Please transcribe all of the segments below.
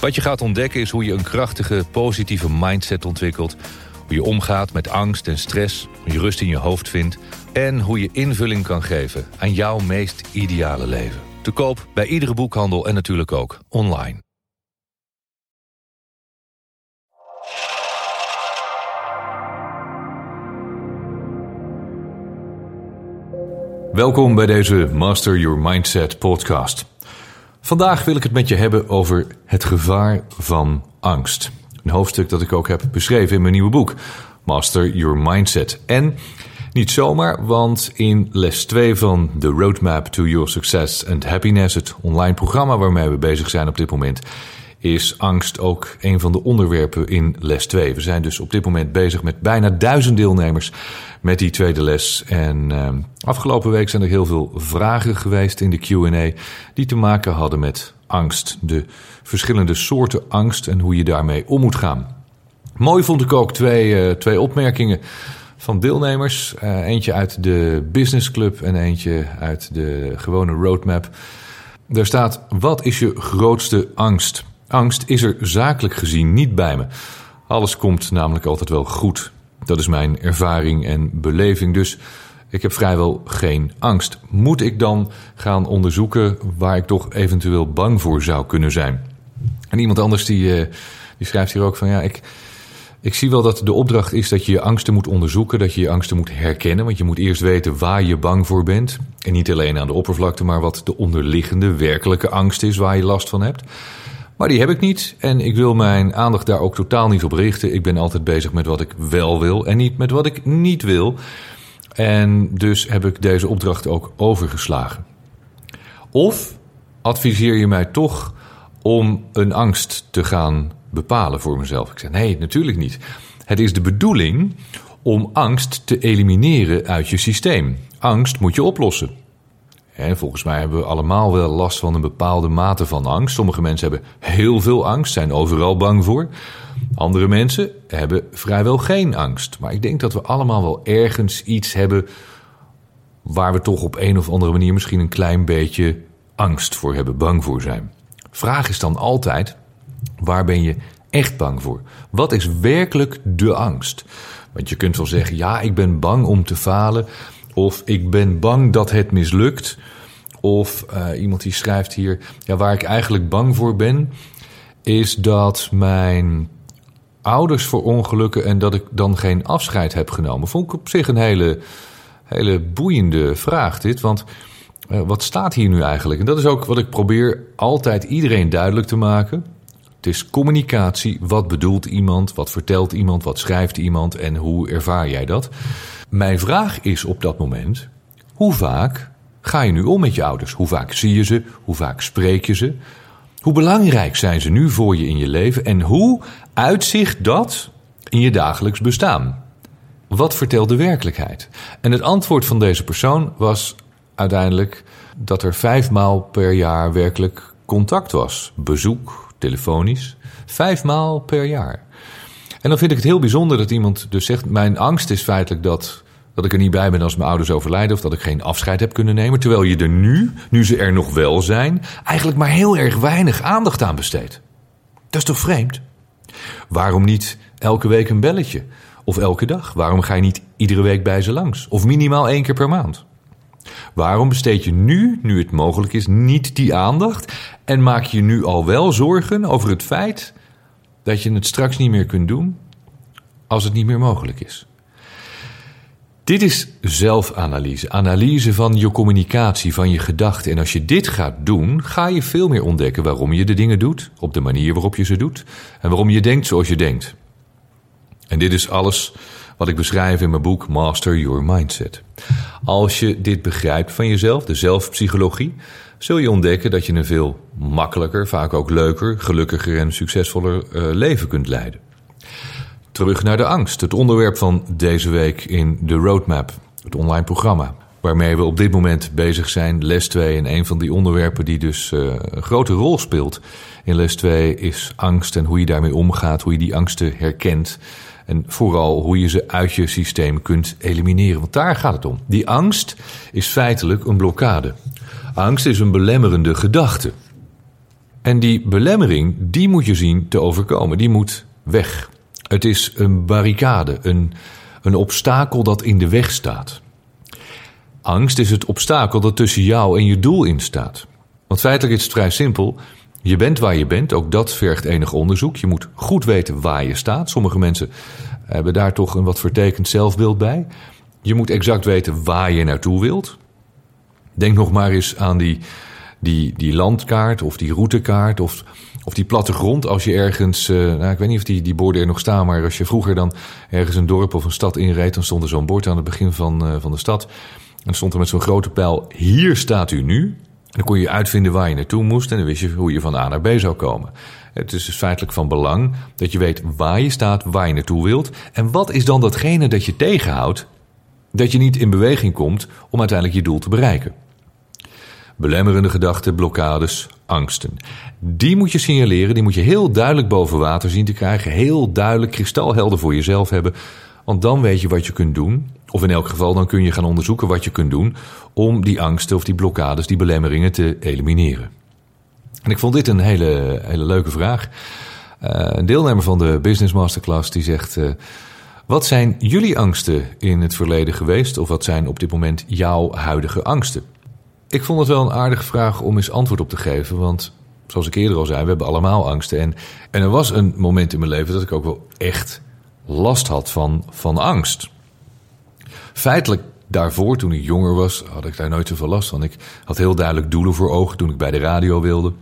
Wat je gaat ontdekken is hoe je een krachtige, positieve mindset ontwikkelt. Hoe je omgaat met angst en stress, hoe je rust in je hoofd vindt... en hoe je invulling kan geven aan jouw meest ideale leven. Te koop bij iedere boekhandel en natuurlijk ook online. Welkom bij deze Master Your Mindset podcast. Vandaag wil ik het met je hebben over het gevaar van angst. Een hoofdstuk dat ik ook heb beschreven in mijn nieuwe boek, Master Your Mindset. En niet zomaar, want in les 2 van The Roadmap to Your Success and Happiness, het online programma waarmee we bezig zijn op dit moment, is angst ook een van de onderwerpen in les 2. We zijn dus op dit moment bezig met bijna duizend deelnemers met die tweede les. En uh, afgelopen week zijn er heel veel vragen geweest in de QA die te maken hadden met angst. De verschillende soorten angst en hoe je daarmee om moet gaan. Mooi vond ik ook twee, uh, twee opmerkingen van deelnemers. Uh, eentje uit de Business Club en eentje uit de gewone roadmap. Daar staat: Wat is je grootste angst? Angst is er zakelijk gezien niet bij me. Alles komt namelijk altijd wel goed. Dat is mijn ervaring en beleving. Dus ik heb vrijwel geen angst. Moet ik dan gaan onderzoeken waar ik toch eventueel bang voor zou kunnen zijn? En iemand anders die, eh, die schrijft hier ook van ja, ik, ik zie wel dat de opdracht is dat je je angsten moet onderzoeken, dat je je angsten moet herkennen. Want je moet eerst weten waar je bang voor bent. En niet alleen aan de oppervlakte, maar wat de onderliggende, werkelijke angst is waar je last van hebt. Maar die heb ik niet en ik wil mijn aandacht daar ook totaal niet op richten. Ik ben altijd bezig met wat ik wel wil en niet met wat ik niet wil. En dus heb ik deze opdracht ook overgeslagen. Of adviseer je mij toch om een angst te gaan bepalen voor mezelf? Ik zeg nee, natuurlijk niet. Het is de bedoeling om angst te elimineren uit je systeem. Angst moet je oplossen. En volgens mij hebben we allemaal wel last van een bepaalde mate van angst. Sommige mensen hebben heel veel angst, zijn overal bang voor. Andere mensen hebben vrijwel geen angst. Maar ik denk dat we allemaal wel ergens iets hebben waar we toch op een of andere manier misschien een klein beetje angst voor hebben, bang voor zijn. Vraag is dan altijd: waar ben je echt bang voor? Wat is werkelijk de angst? Want je kunt wel zeggen: ja, ik ben bang om te falen. Of ik ben bang dat het mislukt. Of uh, iemand die schrijft hier: ja, waar ik eigenlijk bang voor ben, is dat mijn ouders verongelukken en dat ik dan geen afscheid heb genomen. Vond ik op zich een hele, hele boeiende vraag, dit. Want uh, wat staat hier nu eigenlijk? En dat is ook wat ik probeer altijd iedereen duidelijk te maken. Het is communicatie. Wat bedoelt iemand? Wat vertelt iemand? Wat schrijft iemand? En hoe ervaar jij dat? Mijn vraag is op dat moment: hoe vaak ga je nu om met je ouders? Hoe vaak zie je ze? Hoe vaak spreek je ze? Hoe belangrijk zijn ze nu voor je in je leven? En hoe uitzicht dat in je dagelijks bestaan? Wat vertelt de werkelijkheid? En het antwoord van deze persoon was uiteindelijk dat er vijf maal per jaar werkelijk contact was. Bezoek, telefonisch. Vijf maal per jaar. En dan vind ik het heel bijzonder dat iemand dus zegt: Mijn angst is feitelijk dat, dat ik er niet bij ben als mijn ouders overlijden. of dat ik geen afscheid heb kunnen nemen. Terwijl je er nu, nu ze er nog wel zijn, eigenlijk maar heel erg weinig aandacht aan besteedt. Dat is toch vreemd? Waarom niet elke week een belletje? Of elke dag? Waarom ga je niet iedere week bij ze langs? Of minimaal één keer per maand? Waarom besteed je nu, nu het mogelijk is, niet die aandacht en maak je nu al wel zorgen over het feit dat je het straks niet meer kunt doen als het niet meer mogelijk is. Dit is zelfanalyse, analyse van je communicatie, van je gedachten. En als je dit gaat doen, ga je veel meer ontdekken waarom je de dingen doet, op de manier waarop je ze doet en waarom je denkt zoals je denkt. En dit is alles wat ik beschrijf in mijn boek Master Your Mindset. Als je dit begrijpt van jezelf, de zelfpsychologie, zul je ontdekken dat je een veel makkelijker, vaak ook leuker, gelukkiger en succesvoller uh, leven kunt leiden. Terug naar de angst, het onderwerp van deze week in de Roadmap, het online programma. Waarmee we op dit moment bezig zijn, les 2. En een van die onderwerpen die dus uh, een grote rol speelt in les 2 is angst en hoe je daarmee omgaat, hoe je die angsten herkent. En vooral hoe je ze uit je systeem kunt elimineren. Want daar gaat het om. Die angst is feitelijk een blokkade. Angst is een belemmerende gedachte. En die belemmering, die moet je zien te overkomen. Die moet weg. Het is een barricade, een, een obstakel dat in de weg staat. Angst is het obstakel dat tussen jou en je doel in staat. Want feitelijk is het vrij simpel. Je bent waar je bent, ook dat vergt enig onderzoek. Je moet goed weten waar je staat. Sommige mensen hebben daar toch een wat vertekend zelfbeeld bij. Je moet exact weten waar je naartoe wilt. Denk nog maar eens aan die, die, die landkaart of die routekaart of, of die plattegrond. Als je ergens, uh, nou, ik weet niet of die, die borden er nog staan, maar als je vroeger dan ergens een dorp of een stad inreed, dan stond er zo'n bord aan het begin van, uh, van de stad. En stond er met zo'n grote pijl: Hier staat u nu. Dan kon je uitvinden waar je naartoe moest en dan wist je hoe je van A naar B zou komen. Het is dus feitelijk van belang dat je weet waar je staat, waar je naartoe wilt. En wat is dan datgene dat je tegenhoudt dat je niet in beweging komt om uiteindelijk je doel te bereiken? Belemmerende gedachten, blokkades, angsten. Die moet je signaleren, die moet je heel duidelijk boven water zien te krijgen. Heel duidelijk kristalhelder voor jezelf hebben. Want dan weet je wat je kunt doen. Of in elk geval, dan kun je gaan onderzoeken wat je kunt doen om die angsten of die blokkades, die belemmeringen te elimineren. En ik vond dit een hele, hele leuke vraag. Uh, een deelnemer van de Business Masterclass die zegt: uh, Wat zijn jullie angsten in het verleden geweest? Of wat zijn op dit moment jouw huidige angsten? Ik vond het wel een aardige vraag om eens antwoord op te geven. Want zoals ik eerder al zei, we hebben allemaal angsten. En, en er was een moment in mijn leven dat ik ook wel echt last had van, van angst. Feitelijk daarvoor, toen ik jonger was, had ik daar nooit zoveel last van. Ik had heel duidelijk doelen voor ogen toen ik bij de radio wilde.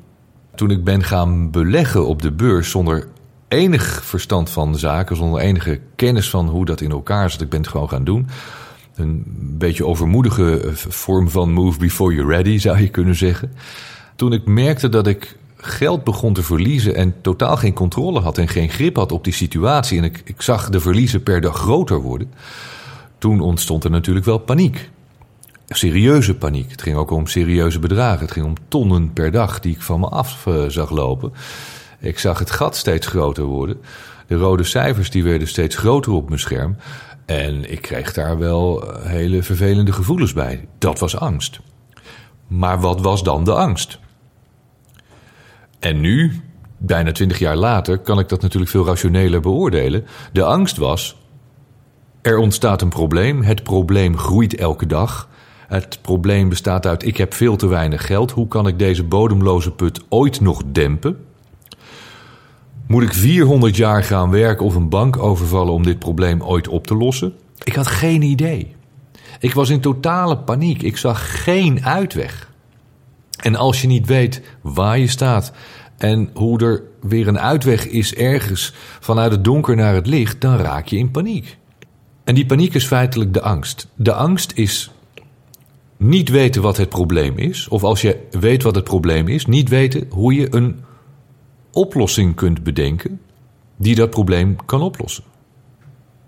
Toen ik ben gaan beleggen op de beurs zonder enig verstand van zaken, zonder enige kennis van hoe dat in elkaar zit, ik ben het gewoon gaan doen. Een beetje overmoedige eh, vorm van move before you're ready, zou je kunnen zeggen. Toen ik merkte dat ik geld begon te verliezen en totaal geen controle had en geen grip had op die situatie en ik, ik zag de verliezen per dag groter worden, toen ontstond er natuurlijk wel paniek. Serieuze paniek. Het ging ook om serieuze bedragen. Het ging om tonnen per dag die ik van me af uh, zag lopen. Ik zag het gat steeds groter worden. De rode cijfers die werden steeds groter op mijn scherm. En ik kreeg daar wel eh, hele vervelende gevoelens bij. Dat was angst. Maar wat was dan de angst? En nu, bijna twintig jaar later, kan ik dat natuurlijk veel rationeler beoordelen. De angst was: er ontstaat een probleem. Het probleem groeit elke dag. Het probleem bestaat uit: ik heb veel te weinig geld. Hoe kan ik deze bodemloze put ooit nog dempen? Moet ik 400 jaar gaan werken of een bank overvallen om dit probleem ooit op te lossen? Ik had geen idee. Ik was in totale paniek. Ik zag geen uitweg. En als je niet weet waar je staat en hoe er weer een uitweg is ergens vanuit het donker naar het licht, dan raak je in paniek. En die paniek is feitelijk de angst. De angst is niet weten wat het probleem is, of als je weet wat het probleem is, niet weten hoe je een oplossing kunt bedenken die dat probleem kan oplossen.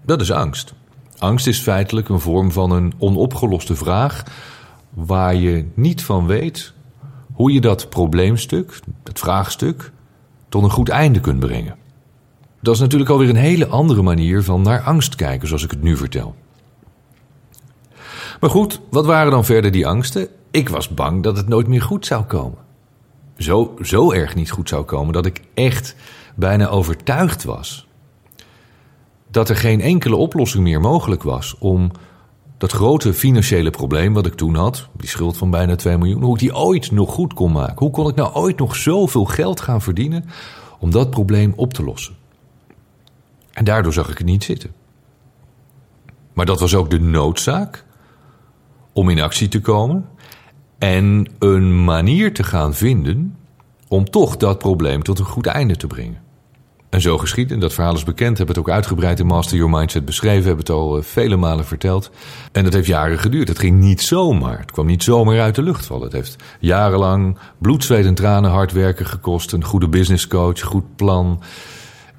Dat is angst. Angst is feitelijk een vorm van een onopgeloste vraag waar je niet van weet hoe je dat probleemstuk, het vraagstuk, tot een goed einde kunt brengen. Dat is natuurlijk alweer een hele andere manier van naar angst kijken, zoals ik het nu vertel. Maar goed, wat waren dan verder die angsten? Ik was bang dat het nooit meer goed zou komen. Zo, zo erg niet goed zou komen dat ik echt bijna overtuigd was dat er geen enkele oplossing meer mogelijk was om dat grote financiële probleem wat ik toen had, die schuld van bijna 2 miljoen, hoe ik die ooit nog goed kon maken. Hoe kon ik nou ooit nog zoveel geld gaan verdienen om dat probleem op te lossen? En daardoor zag ik het niet zitten. Maar dat was ook de noodzaak om in actie te komen en een manier te gaan vinden om toch dat probleem tot een goed einde te brengen. En zo geschiedde. Dat verhaal is bekend. Heb het ook uitgebreid in Master Your Mindset beschreven. Heb het al eh, vele malen verteld. En dat heeft jaren geduurd. Het ging niet zomaar. Het kwam niet zomaar uit de lucht vallen. Het heeft jarenlang bloed, zweet en tranen, hard werken gekost. Een goede businesscoach, goed plan.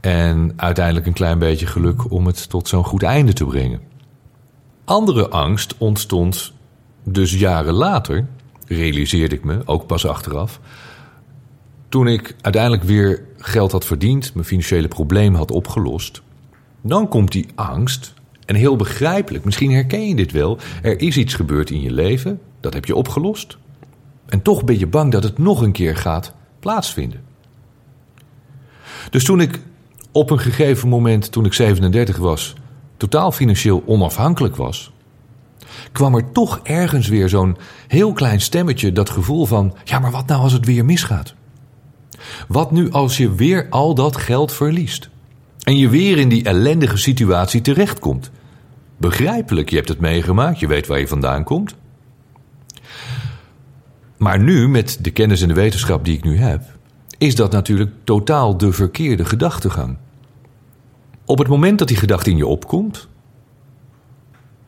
En uiteindelijk een klein beetje geluk om het tot zo'n goed einde te brengen. Andere angst ontstond dus jaren later, realiseerde ik me, ook pas achteraf. Toen ik uiteindelijk weer geld had verdiend, mijn financiële probleem had opgelost. Dan komt die angst. En heel begrijpelijk, misschien herken je dit wel. Er is iets gebeurd in je leven, dat heb je opgelost. En toch ben je bang dat het nog een keer gaat plaatsvinden. Dus toen ik op een gegeven moment, toen ik 37 was, totaal financieel onafhankelijk was, kwam er toch ergens weer zo'n heel klein stemmetje, dat gevoel van: ja, maar wat nou als het weer misgaat? Wat nu als je weer al dat geld verliest? En je weer in die ellendige situatie terechtkomt? Begrijpelijk, je hebt het meegemaakt, je weet waar je vandaan komt. Maar nu, met de kennis en de wetenschap die ik nu heb, is dat natuurlijk totaal de verkeerde gedachtegang. Op het moment dat die gedachte in je opkomt,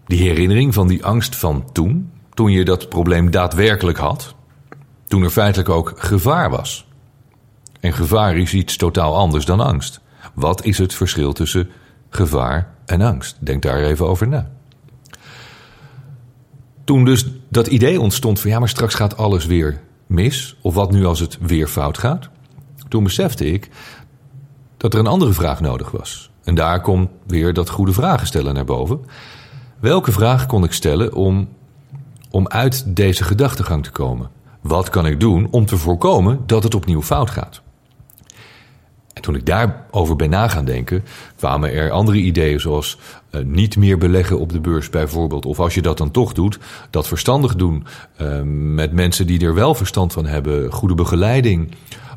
die herinnering van die angst van toen, toen je dat probleem daadwerkelijk had, toen er feitelijk ook gevaar was. En gevaar is iets totaal anders dan angst. Wat is het verschil tussen gevaar en angst? Denk daar even over na. Toen dus dat idee ontstond van ja, maar straks gaat alles weer mis, of wat nu als het weer fout gaat, toen besefte ik dat er een andere vraag nodig was. En daar komt weer dat goede vragen stellen naar boven. Welke vraag kon ik stellen om, om uit deze gedachtegang te komen? Wat kan ik doen om te voorkomen dat het opnieuw fout gaat? En toen ik daarover ben na gaan denken, kwamen er andere ideeën zoals uh, niet meer beleggen op de beurs bijvoorbeeld. Of als je dat dan toch doet, dat verstandig doen uh, met mensen die er wel verstand van hebben, goede begeleiding.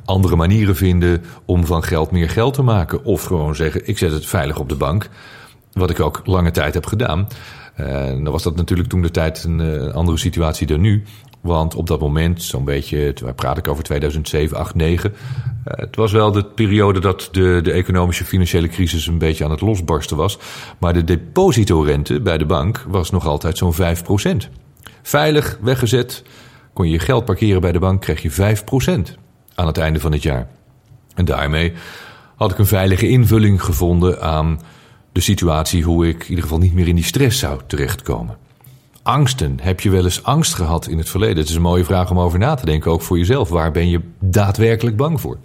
Andere manieren vinden om van geld meer geld te maken. Of gewoon zeggen, ik zet het veilig op de bank. Wat ik ook lange tijd heb gedaan. Uh, dan was dat natuurlijk toen de tijd een uh, andere situatie dan nu. Want op dat moment, zo'n beetje, waar praat ik over 2007, 8, 9. Uh, het was wel de periode dat de, de economische financiële crisis een beetje aan het losbarsten was. Maar de depositorente bij de bank was nog altijd zo'n 5% Veilig weggezet, kon je je geld parkeren bij de bank, kreeg je 5 aan het einde van het jaar. En daarmee had ik een veilige invulling gevonden aan de situatie hoe ik in ieder geval niet meer in die stress zou terechtkomen. Angsten. Heb je wel eens angst gehad in het verleden? Het is een mooie vraag om over na te denken, ook voor jezelf. Waar ben je daadwerkelijk bang voor?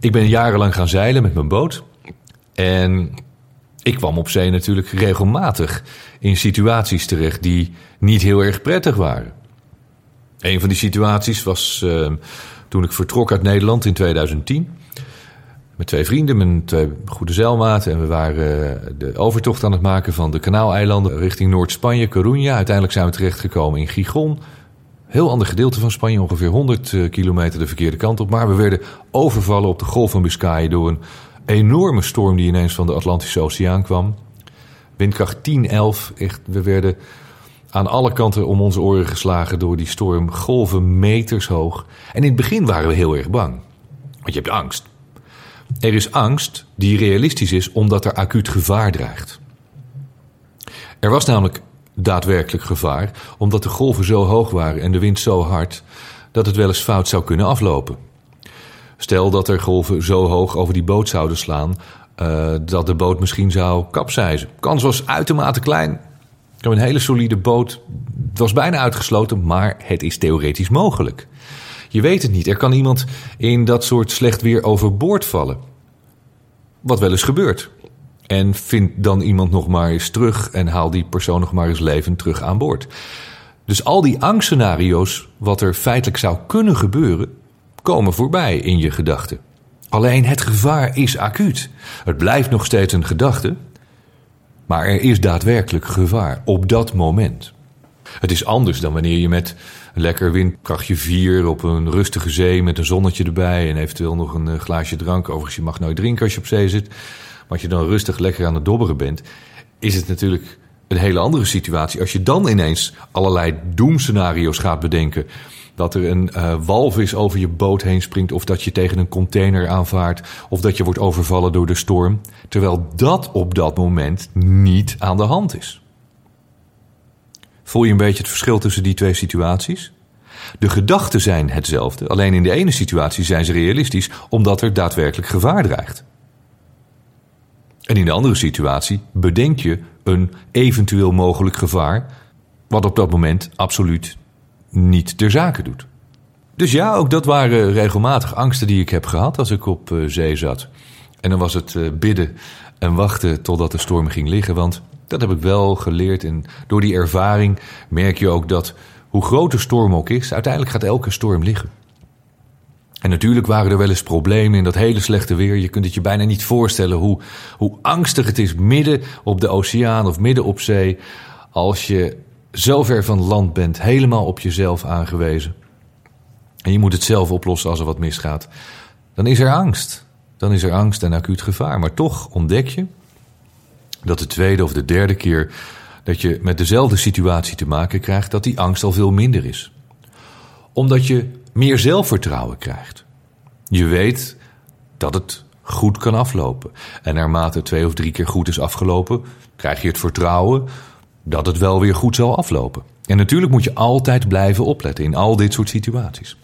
Ik ben jarenlang gaan zeilen met mijn boot. En ik kwam op zee natuurlijk regelmatig in situaties terecht die niet heel erg prettig waren. Een van die situaties was uh, toen ik vertrok uit Nederland in 2010 met twee vrienden, mijn twee goede zeilmaten. En we waren eh, de overtocht aan het maken van de Kanaaleilanden richting Noord-Spanje, Coruña. Uiteindelijk zijn we terechtgekomen in Gijon. Heel ander gedeelte van Spanje, ongeveer 100 eh, kilometer de verkeerde kant op. Maar we werden overvallen op de Golf van Biscay door een enorme storm die ineens van de Atlantische Oceaan kwam. Windkracht 10, 11. Echt, we werden aan alle kanten om onze oren geslagen door die storm. Golven meters hoog. En in het begin waren we heel erg bang. Want je hebt angst. Er is angst die realistisch is omdat er acuut gevaar dreigt. Er was namelijk daadwerkelijk gevaar omdat de golven zo hoog waren en de wind zo hard dat het wel eens fout zou kunnen aflopen. Stel dat er golven zo hoog over die boot zouden slaan uh, dat de boot misschien zou kapseizen. Kans was uitermate klein. Ik heb een hele solide boot. Het was bijna uitgesloten, maar het is theoretisch mogelijk. Je weet het niet. Er kan iemand in dat soort slecht weer overboord vallen. Wat wel eens gebeurt. En vind dan iemand nog maar eens terug en haal die persoon nog maar eens levend terug aan boord. Dus al die angstscenario's, wat er feitelijk zou kunnen gebeuren, komen voorbij in je gedachten. Alleen het gevaar is acuut. Het blijft nog steeds een gedachte, maar er is daadwerkelijk gevaar op dat moment. Het is anders dan wanneer je met lekker windkrachtje 4 op een rustige zee met een zonnetje erbij en eventueel nog een eh, glaasje drank. Overigens, je mag nooit drinken als je op zee zit. Maar je dan rustig lekker aan het dobberen bent, is het natuurlijk een hele andere situatie. Als je dan ineens allerlei doemscenario's gaat bedenken Dat er een uh, walvis over je boot heen springt, of dat je tegen een container aanvaart, of dat je wordt overvallen door de storm, terwijl dat op dat moment niet aan de hand is. Voel je een beetje het verschil tussen die twee situaties? De gedachten zijn hetzelfde, alleen in de ene situatie zijn ze realistisch omdat er daadwerkelijk gevaar dreigt. En in de andere situatie bedenk je een eventueel mogelijk gevaar, wat op dat moment absoluut niet ter zake doet. Dus ja, ook dat waren regelmatig angsten die ik heb gehad als ik op eh, zee zat. En dan was het eh, bidden en wachten totdat de storm ging liggen, want dat heb ik wel geleerd. En door die ervaring merk je ook dat hoe groot de storm ook is, uiteindelijk gaat elke storm liggen. En natuurlijk waren er wel eens problemen in dat hele slechte weer. Je kunt het je bijna niet voorstellen hoe, hoe angstig het is midden op de oceaan of midden op zee. Als je zo ver van land bent, helemaal op jezelf aangewezen. En je moet het zelf oplossen als er wat misgaat. Dan is er angst. Dan is er angst en acuut gevaar. Maar toch ontdek je dat de tweede of de derde keer dat je met dezelfde situatie te maken krijgt, dat die angst al veel minder is. Omdat je meer zelfvertrouwen krijgt. Je weet dat het goed kan aflopen. En naarmate twee of drie keer goed is afgelopen, krijg je het vertrouwen dat het wel weer goed zal aflopen. En natuurlijk moet je altijd blijven opletten in al dit soort situaties.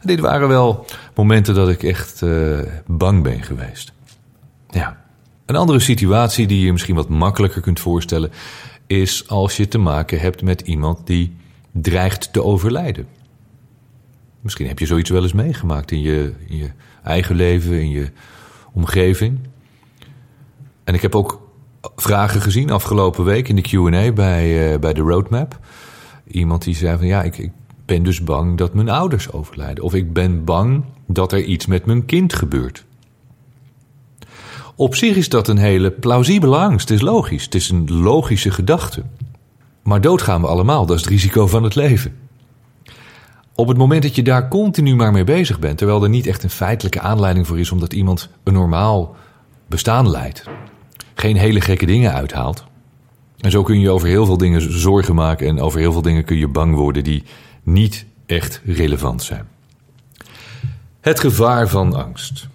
En dit waren wel momenten dat ik echt uh, bang ben geweest. Ja. Een andere situatie die je misschien wat makkelijker kunt voorstellen, is als je te maken hebt met iemand die dreigt te overlijden. Misschien heb je zoiets wel eens meegemaakt in je, in je eigen leven, in je omgeving. En ik heb ook vragen gezien afgelopen week in de QA bij, uh, bij de Roadmap. Iemand die zei van ja, ik, ik ben dus bang dat mijn ouders overlijden. Of ik ben bang dat er iets met mijn kind gebeurt. Op zich is dat een hele plausibele angst. Het is logisch. Het is een logische gedachte. Maar doodgaan we allemaal. Dat is het risico van het leven. Op het moment dat je daar continu maar mee bezig bent, terwijl er niet echt een feitelijke aanleiding voor is omdat iemand een normaal bestaan leidt, geen hele gekke dingen uithaalt. En zo kun je over heel veel dingen zorgen maken en over heel veel dingen kun je bang worden die niet echt relevant zijn. Het gevaar van angst.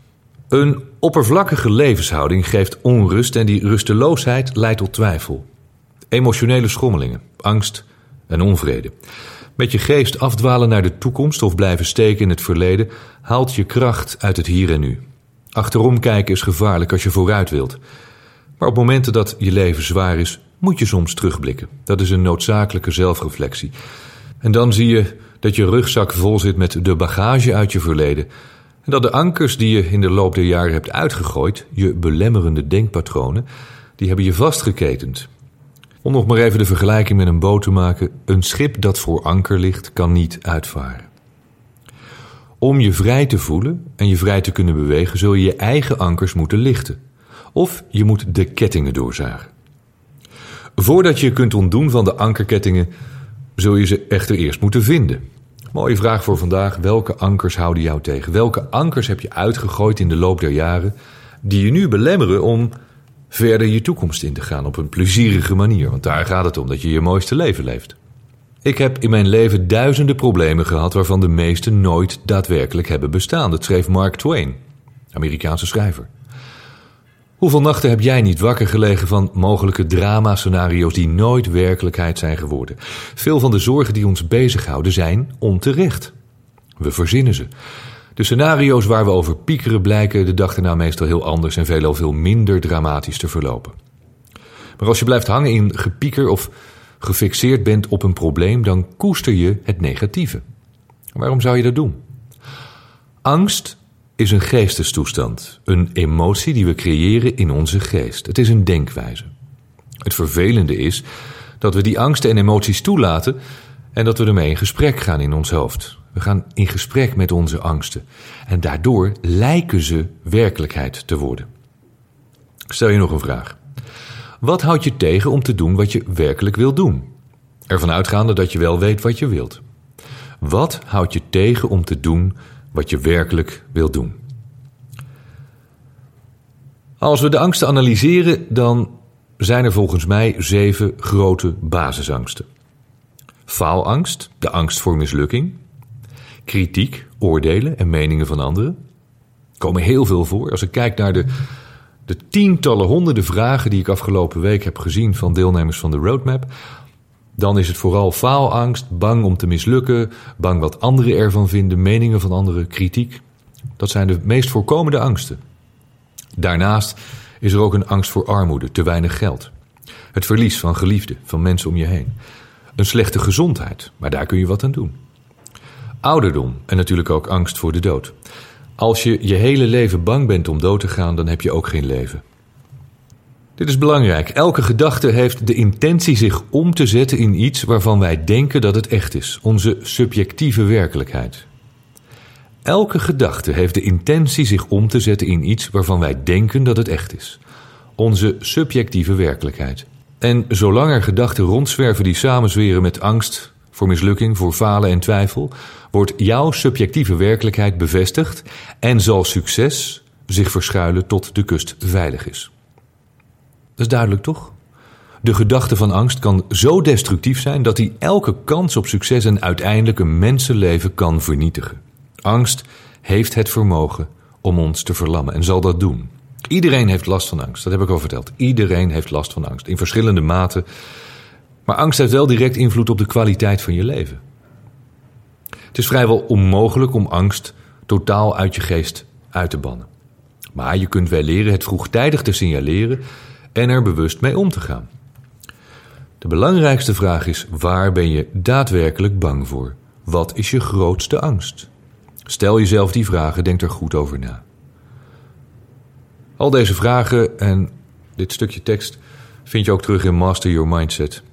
Een oppervlakkige levenshouding geeft onrust en die rusteloosheid leidt tot twijfel. Emotionele schommelingen, angst en onvrede. Met je geest afdwalen naar de toekomst of blijven steken in het verleden haalt je kracht uit het hier en nu. Achterom kijken is gevaarlijk als je vooruit wilt. Maar op momenten dat je leven zwaar is, moet je soms terugblikken. Dat is een noodzakelijke zelfreflectie. En dan zie je dat je rugzak vol zit met de bagage uit je verleden. En dat de ankers die je in de loop der jaren hebt uitgegooid, je belemmerende denkpatronen, die hebben je vastgeketend. Om nog maar even de vergelijking met een boot te maken: een schip dat voor anker ligt, kan niet uitvaren. Om je vrij te voelen en je vrij te kunnen bewegen, zul je je eigen ankers moeten lichten. Of je moet de kettingen doorzagen. Voordat je kunt ontdoen van de ankerkettingen, zul je ze echter eerst moeten vinden. Mooie vraag voor vandaag. Welke ankers houden jou tegen? Welke ankers heb je uitgegooid in de loop der jaren die je nu belemmeren om verder je toekomst in te gaan op een plezierige manier? Want daar gaat het om, dat je je mooiste leven leeft. Ik heb in mijn leven duizenden problemen gehad waarvan de meeste nooit daadwerkelijk hebben bestaan. Dat schreef Mark Twain, Amerikaanse schrijver. Hoeveel nachten heb jij niet wakker gelegen van mogelijke drama-scenario's die nooit werkelijkheid zijn geworden? Veel van de zorgen die ons bezighouden zijn onterecht. We verzinnen ze. De scenario's waar we over piekeren blijken de dag erna meestal heel anders en veelal veel minder dramatisch te verlopen. Maar als je blijft hangen in gepieker of gefixeerd bent op een probleem, dan koester je het negatieve. Waarom zou je dat doen? Angst is een geestestoestand, een emotie die we creëren in onze geest. Het is een denkwijze. Het vervelende is dat we die angsten en emoties toelaten en dat we ermee in gesprek gaan in ons hoofd. We gaan in gesprek met onze angsten en daardoor lijken ze werkelijkheid te worden. Stel je nog een vraag. Wat houdt je tegen om te doen wat je werkelijk wil doen? Ervan uitgaande dat je wel weet wat je wilt. Wat houdt je tegen om te doen wat je werkelijk wilt doen. Als we de angsten analyseren, dan zijn er volgens mij zeven grote basisangsten. Faalangst, de angst voor mislukking. kritiek, oordelen en meningen van anderen. Er komen heel veel voor. Als ik kijk naar de, de tientallen, honderden vragen die ik afgelopen week heb gezien van deelnemers van de roadmap, dan is het vooral faalangst, bang om te mislukken, bang wat anderen ervan vinden, meningen van anderen, kritiek. Dat zijn de meest voorkomende angsten. Daarnaast is er ook een angst voor armoede, te weinig geld. Het verlies van geliefden, van mensen om je heen. Een slechte gezondheid, maar daar kun je wat aan doen. Ouderdom en natuurlijk ook angst voor de dood. Als je je hele leven bang bent om dood te gaan, dan heb je ook geen leven. Dit is belangrijk. Elke gedachte heeft de intentie zich om te zetten in iets waarvan wij denken dat het echt is, onze subjectieve werkelijkheid. Elke gedachte heeft de intentie zich om te zetten in iets waarvan wij denken dat het echt is, onze subjectieve werkelijkheid. En zolang er gedachten rondzwerven die samenzweren met angst voor mislukking, voor falen en twijfel, wordt jouw subjectieve werkelijkheid bevestigd en zal succes zich verschuilen tot de kust veilig is. Dat is duidelijk toch? De gedachte van angst kan zo destructief zijn dat hij elke kans op succes en uiteindelijk een mensenleven kan vernietigen. Angst heeft het vermogen om ons te verlammen en zal dat doen. Iedereen heeft last van angst, dat heb ik al verteld. Iedereen heeft last van angst, in verschillende maten. Maar angst heeft wel direct invloed op de kwaliteit van je leven. Het is vrijwel onmogelijk om angst totaal uit je geest uit te bannen. Maar je kunt wel leren het vroegtijdig te signaleren en er bewust mee om te gaan. De belangrijkste vraag is: waar ben je daadwerkelijk bang voor? Wat is je grootste angst? Stel jezelf die vragen, denk er goed over na. Al deze vragen en dit stukje tekst vind je ook terug in Master Your Mindset.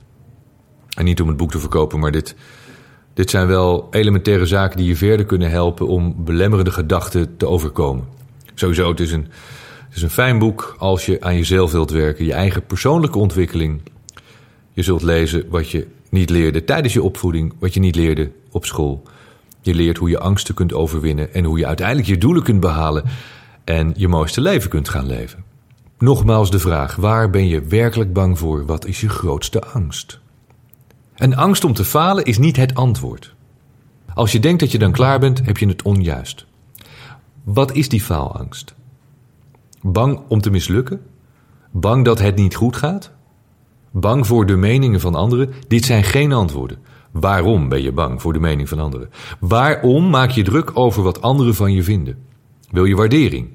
En niet om het boek te verkopen, maar dit, dit zijn wel elementaire zaken die je verder kunnen helpen om belemmerende gedachten te overkomen. Sowieso, het is een, het is een fijn boek als je aan jezelf wilt werken, je eigen persoonlijke ontwikkeling. Je zult lezen wat je niet leerde tijdens je opvoeding, wat je niet leerde op school. Je leert hoe je angsten kunt overwinnen en hoe je uiteindelijk je doelen kunt behalen en je mooiste leven kunt gaan leven. Nogmaals de vraag: waar ben je werkelijk bang voor? Wat is je grootste angst? En angst om te falen is niet het antwoord. Als je denkt dat je dan klaar bent, heb je het onjuist. Wat is die faalangst? Bang om te mislukken? Bang dat het niet goed gaat? Bang voor de meningen van anderen? Dit zijn geen antwoorden. Waarom ben je bang voor de mening van anderen? Waarom maak je druk over wat anderen van je vinden? Wil je waardering?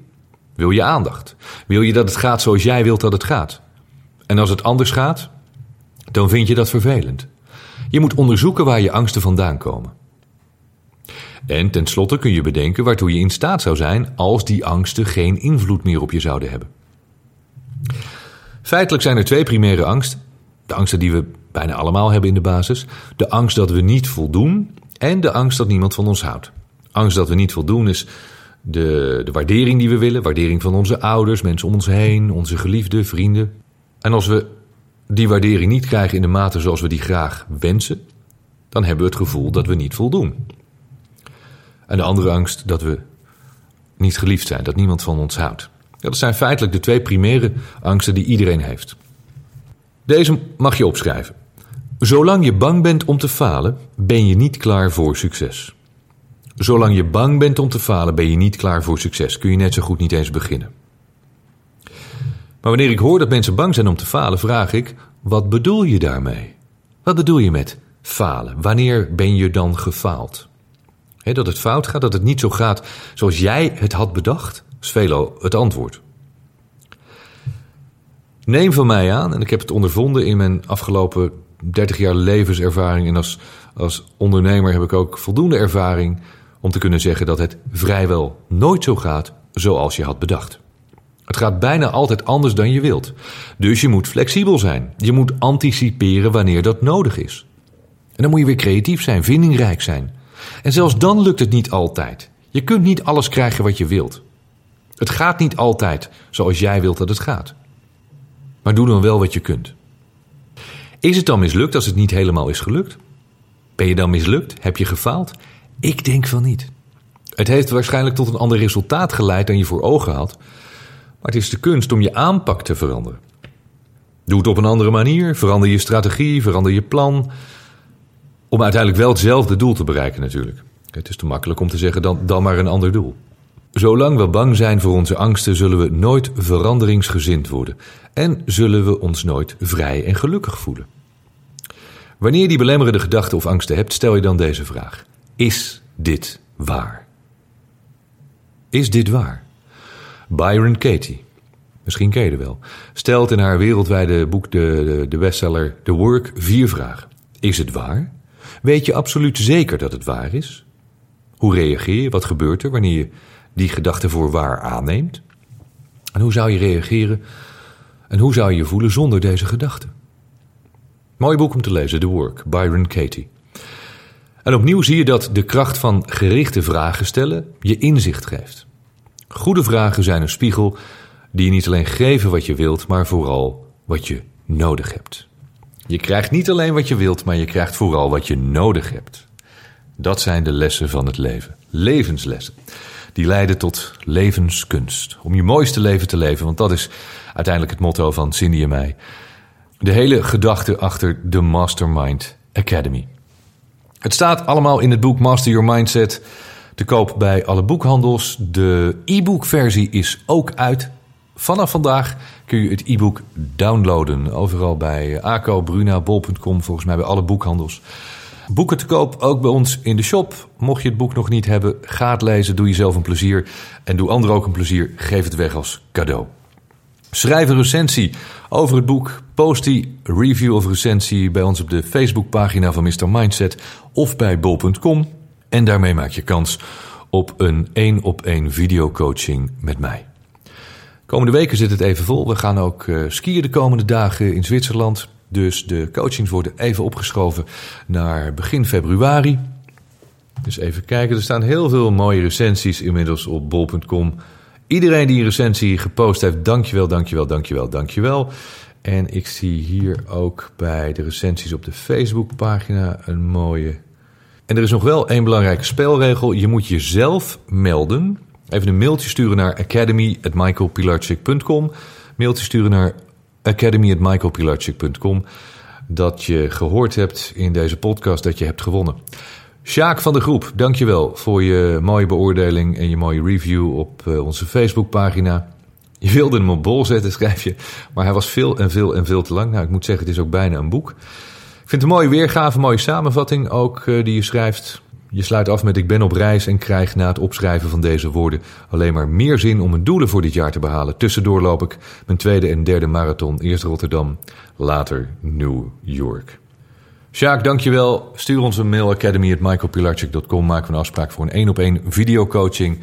Wil je aandacht? Wil je dat het gaat zoals jij wilt dat het gaat? En als het anders gaat, dan vind je dat vervelend. Je moet onderzoeken waar je angsten vandaan komen. En tenslotte kun je bedenken waartoe je in staat zou zijn als die angsten geen invloed meer op je zouden hebben. Feitelijk zijn er twee primaire angsten. De angsten die we bijna allemaal hebben in de basis. De angst dat we niet voldoen en de angst dat niemand van ons houdt. Angst dat we niet voldoen is de, de waardering die we willen. Waardering van onze ouders, mensen om ons heen, onze geliefden, vrienden. En als we die waardering niet krijgen in de mate zoals we die graag wensen, dan hebben we het gevoel dat we niet voldoen. En de andere angst dat we niet geliefd zijn, dat niemand van ons houdt. Dat zijn feitelijk de twee primaire angsten die iedereen heeft. Deze mag je opschrijven. Zolang je bang bent om te falen, ben je niet klaar voor succes. Zolang je bang bent om te falen, ben je niet klaar voor succes. Kun je net zo goed niet eens beginnen. Maar wanneer ik hoor dat mensen bang zijn om te falen, vraag ik: wat bedoel je daarmee? Wat bedoel je met falen? Wanneer ben je dan gefaald? Dat het fout gaat, dat het niet zo gaat zoals jij het had bedacht, is het antwoord. Neem van mij aan, en ik heb het ondervonden in mijn afgelopen 30 jaar levenservaring en als, als ondernemer heb ik ook voldoende ervaring om te kunnen zeggen dat het vrijwel nooit zo gaat zoals je had bedacht. Het gaat bijna altijd anders dan je wilt. Dus je moet flexibel zijn. Je moet anticiperen wanneer dat nodig is. En dan moet je weer creatief zijn, vindingrijk zijn. En zelfs dan lukt het niet altijd. Je kunt niet alles krijgen wat je wilt. Het gaat niet altijd zoals jij wilt dat het gaat. Maar doe dan wel wat je kunt. Is het dan mislukt als het niet helemaal is gelukt? Ben je dan mislukt? Heb je gefaald? Ik denk van niet. Het heeft waarschijnlijk tot een ander resultaat geleid dan je voor ogen had. Maar het is de kunst om je aanpak te veranderen. Doe het op een andere manier. Verander je strategie, verander je plan. Om uiteindelijk wel hetzelfde doel te bereiken natuurlijk. Het is te makkelijk om te zeggen dan, dan maar een ander doel. Zolang we bang zijn voor onze angsten, zullen we nooit veranderingsgezind worden en zullen we ons nooit vrij en gelukkig voelen. Wanneer je die belemmerende gedachten of angsten hebt, stel je dan deze vraag: Is dit waar? Is dit waar? Byron Katie, misschien ken je wel, stelt in haar wereldwijde boek de, de, de bestseller The Work vier vragen. Is het waar? Weet je absoluut zeker dat het waar is? Hoe reageer je? Wat gebeurt er wanneer je die gedachte voor waar aanneemt? En hoe zou je reageren en hoe zou je je voelen zonder deze gedachte? Mooi boek om te lezen, The Work, Byron Katie. En opnieuw zie je dat de kracht van gerichte vragen stellen je inzicht geeft. Goede vragen zijn een spiegel die je niet alleen geven wat je wilt, maar vooral wat je nodig hebt. Je krijgt niet alleen wat je wilt, maar je krijgt vooral wat je nodig hebt. Dat zijn de lessen van het leven. Levenslessen. Die leiden tot levenskunst. Om je mooiste leven te leven, want dat is uiteindelijk het motto van Cindy en mij. De hele gedachte achter de Mastermind Academy. Het staat allemaal in het boek Master Your Mindset te koop bij alle boekhandels. De e-book versie is ook uit. Vanaf vandaag kun je het e-book downloaden. Overal bij ACO, Bruna, Bol.com, volgens mij bij alle boekhandels. Boeken te koop ook bij ons in de shop. Mocht je het boek nog niet hebben, ga het lezen, doe jezelf een plezier. En doe anderen ook een plezier, geef het weg als cadeau. Schrijf een recensie over het boek. Post die review of recensie bij ons op de Facebookpagina van Mr. Mindset of bij bol.com. En daarmee maak je kans op een één op één videocoaching met mij. Komende weken zit het even vol. We gaan ook uh, skiën de komende dagen in Zwitserland. Dus de coachings worden even opgeschoven naar begin februari. Dus even kijken. Er staan heel veel mooie recensies inmiddels op bol.com. Iedereen die een recensie gepost heeft, dankjewel, dankjewel, dankjewel, dankjewel. En ik zie hier ook bij de recensies op de Facebookpagina een mooie. En er is nog wel één belangrijke spelregel. Je moet jezelf melden. Even een mailtje sturen naar academy.michaelpilarchik.com. Mailtje sturen naar academy.michaelpilarchik.com. Dat je gehoord hebt in deze podcast dat je hebt gewonnen. Sjaak van de Groep, dankjewel voor je mooie beoordeling en je mooie review op uh, onze Facebookpagina. Je wilde hem op bol zetten, schrijf je, maar hij was veel en veel en veel te lang. Nou, ik moet zeggen, het is ook bijna een boek. Ik vind het een mooie weergave, een mooie samenvatting ook uh, die je schrijft. Je sluit af met ik ben op reis en krijg na het opschrijven van deze woorden alleen maar meer zin om mijn doelen voor dit jaar te behalen. Tussendoor loop ik mijn tweede en derde marathon. Eerst Rotterdam, later New York. Sjaak, dankjewel. Stuur ons een mail academy.michaelpilarchik.com. Maken we een afspraak voor een één op één videocoaching.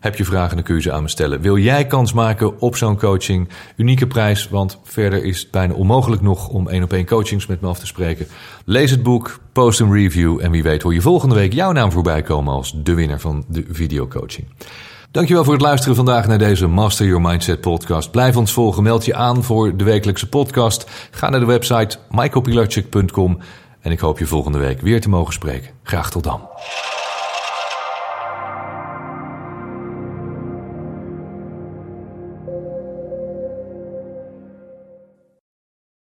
Heb je vragen, dan kun je ze aan me stellen. Wil jij kans maken op zo'n coaching? Unieke prijs, want verder is het bijna onmogelijk nog om één op één coachings met me af te spreken. Lees het boek, post een review en wie weet hoor je volgende week jouw naam voorbij komen als de winnaar van de videocoaching. Dankjewel voor het luisteren vandaag naar deze Master Your Mindset podcast. Blijf ons volgen, meld je aan voor de wekelijkse podcast. Ga naar de website michaelpilarchik.com en ik hoop je volgende week weer te mogen spreken. Graag tot dan.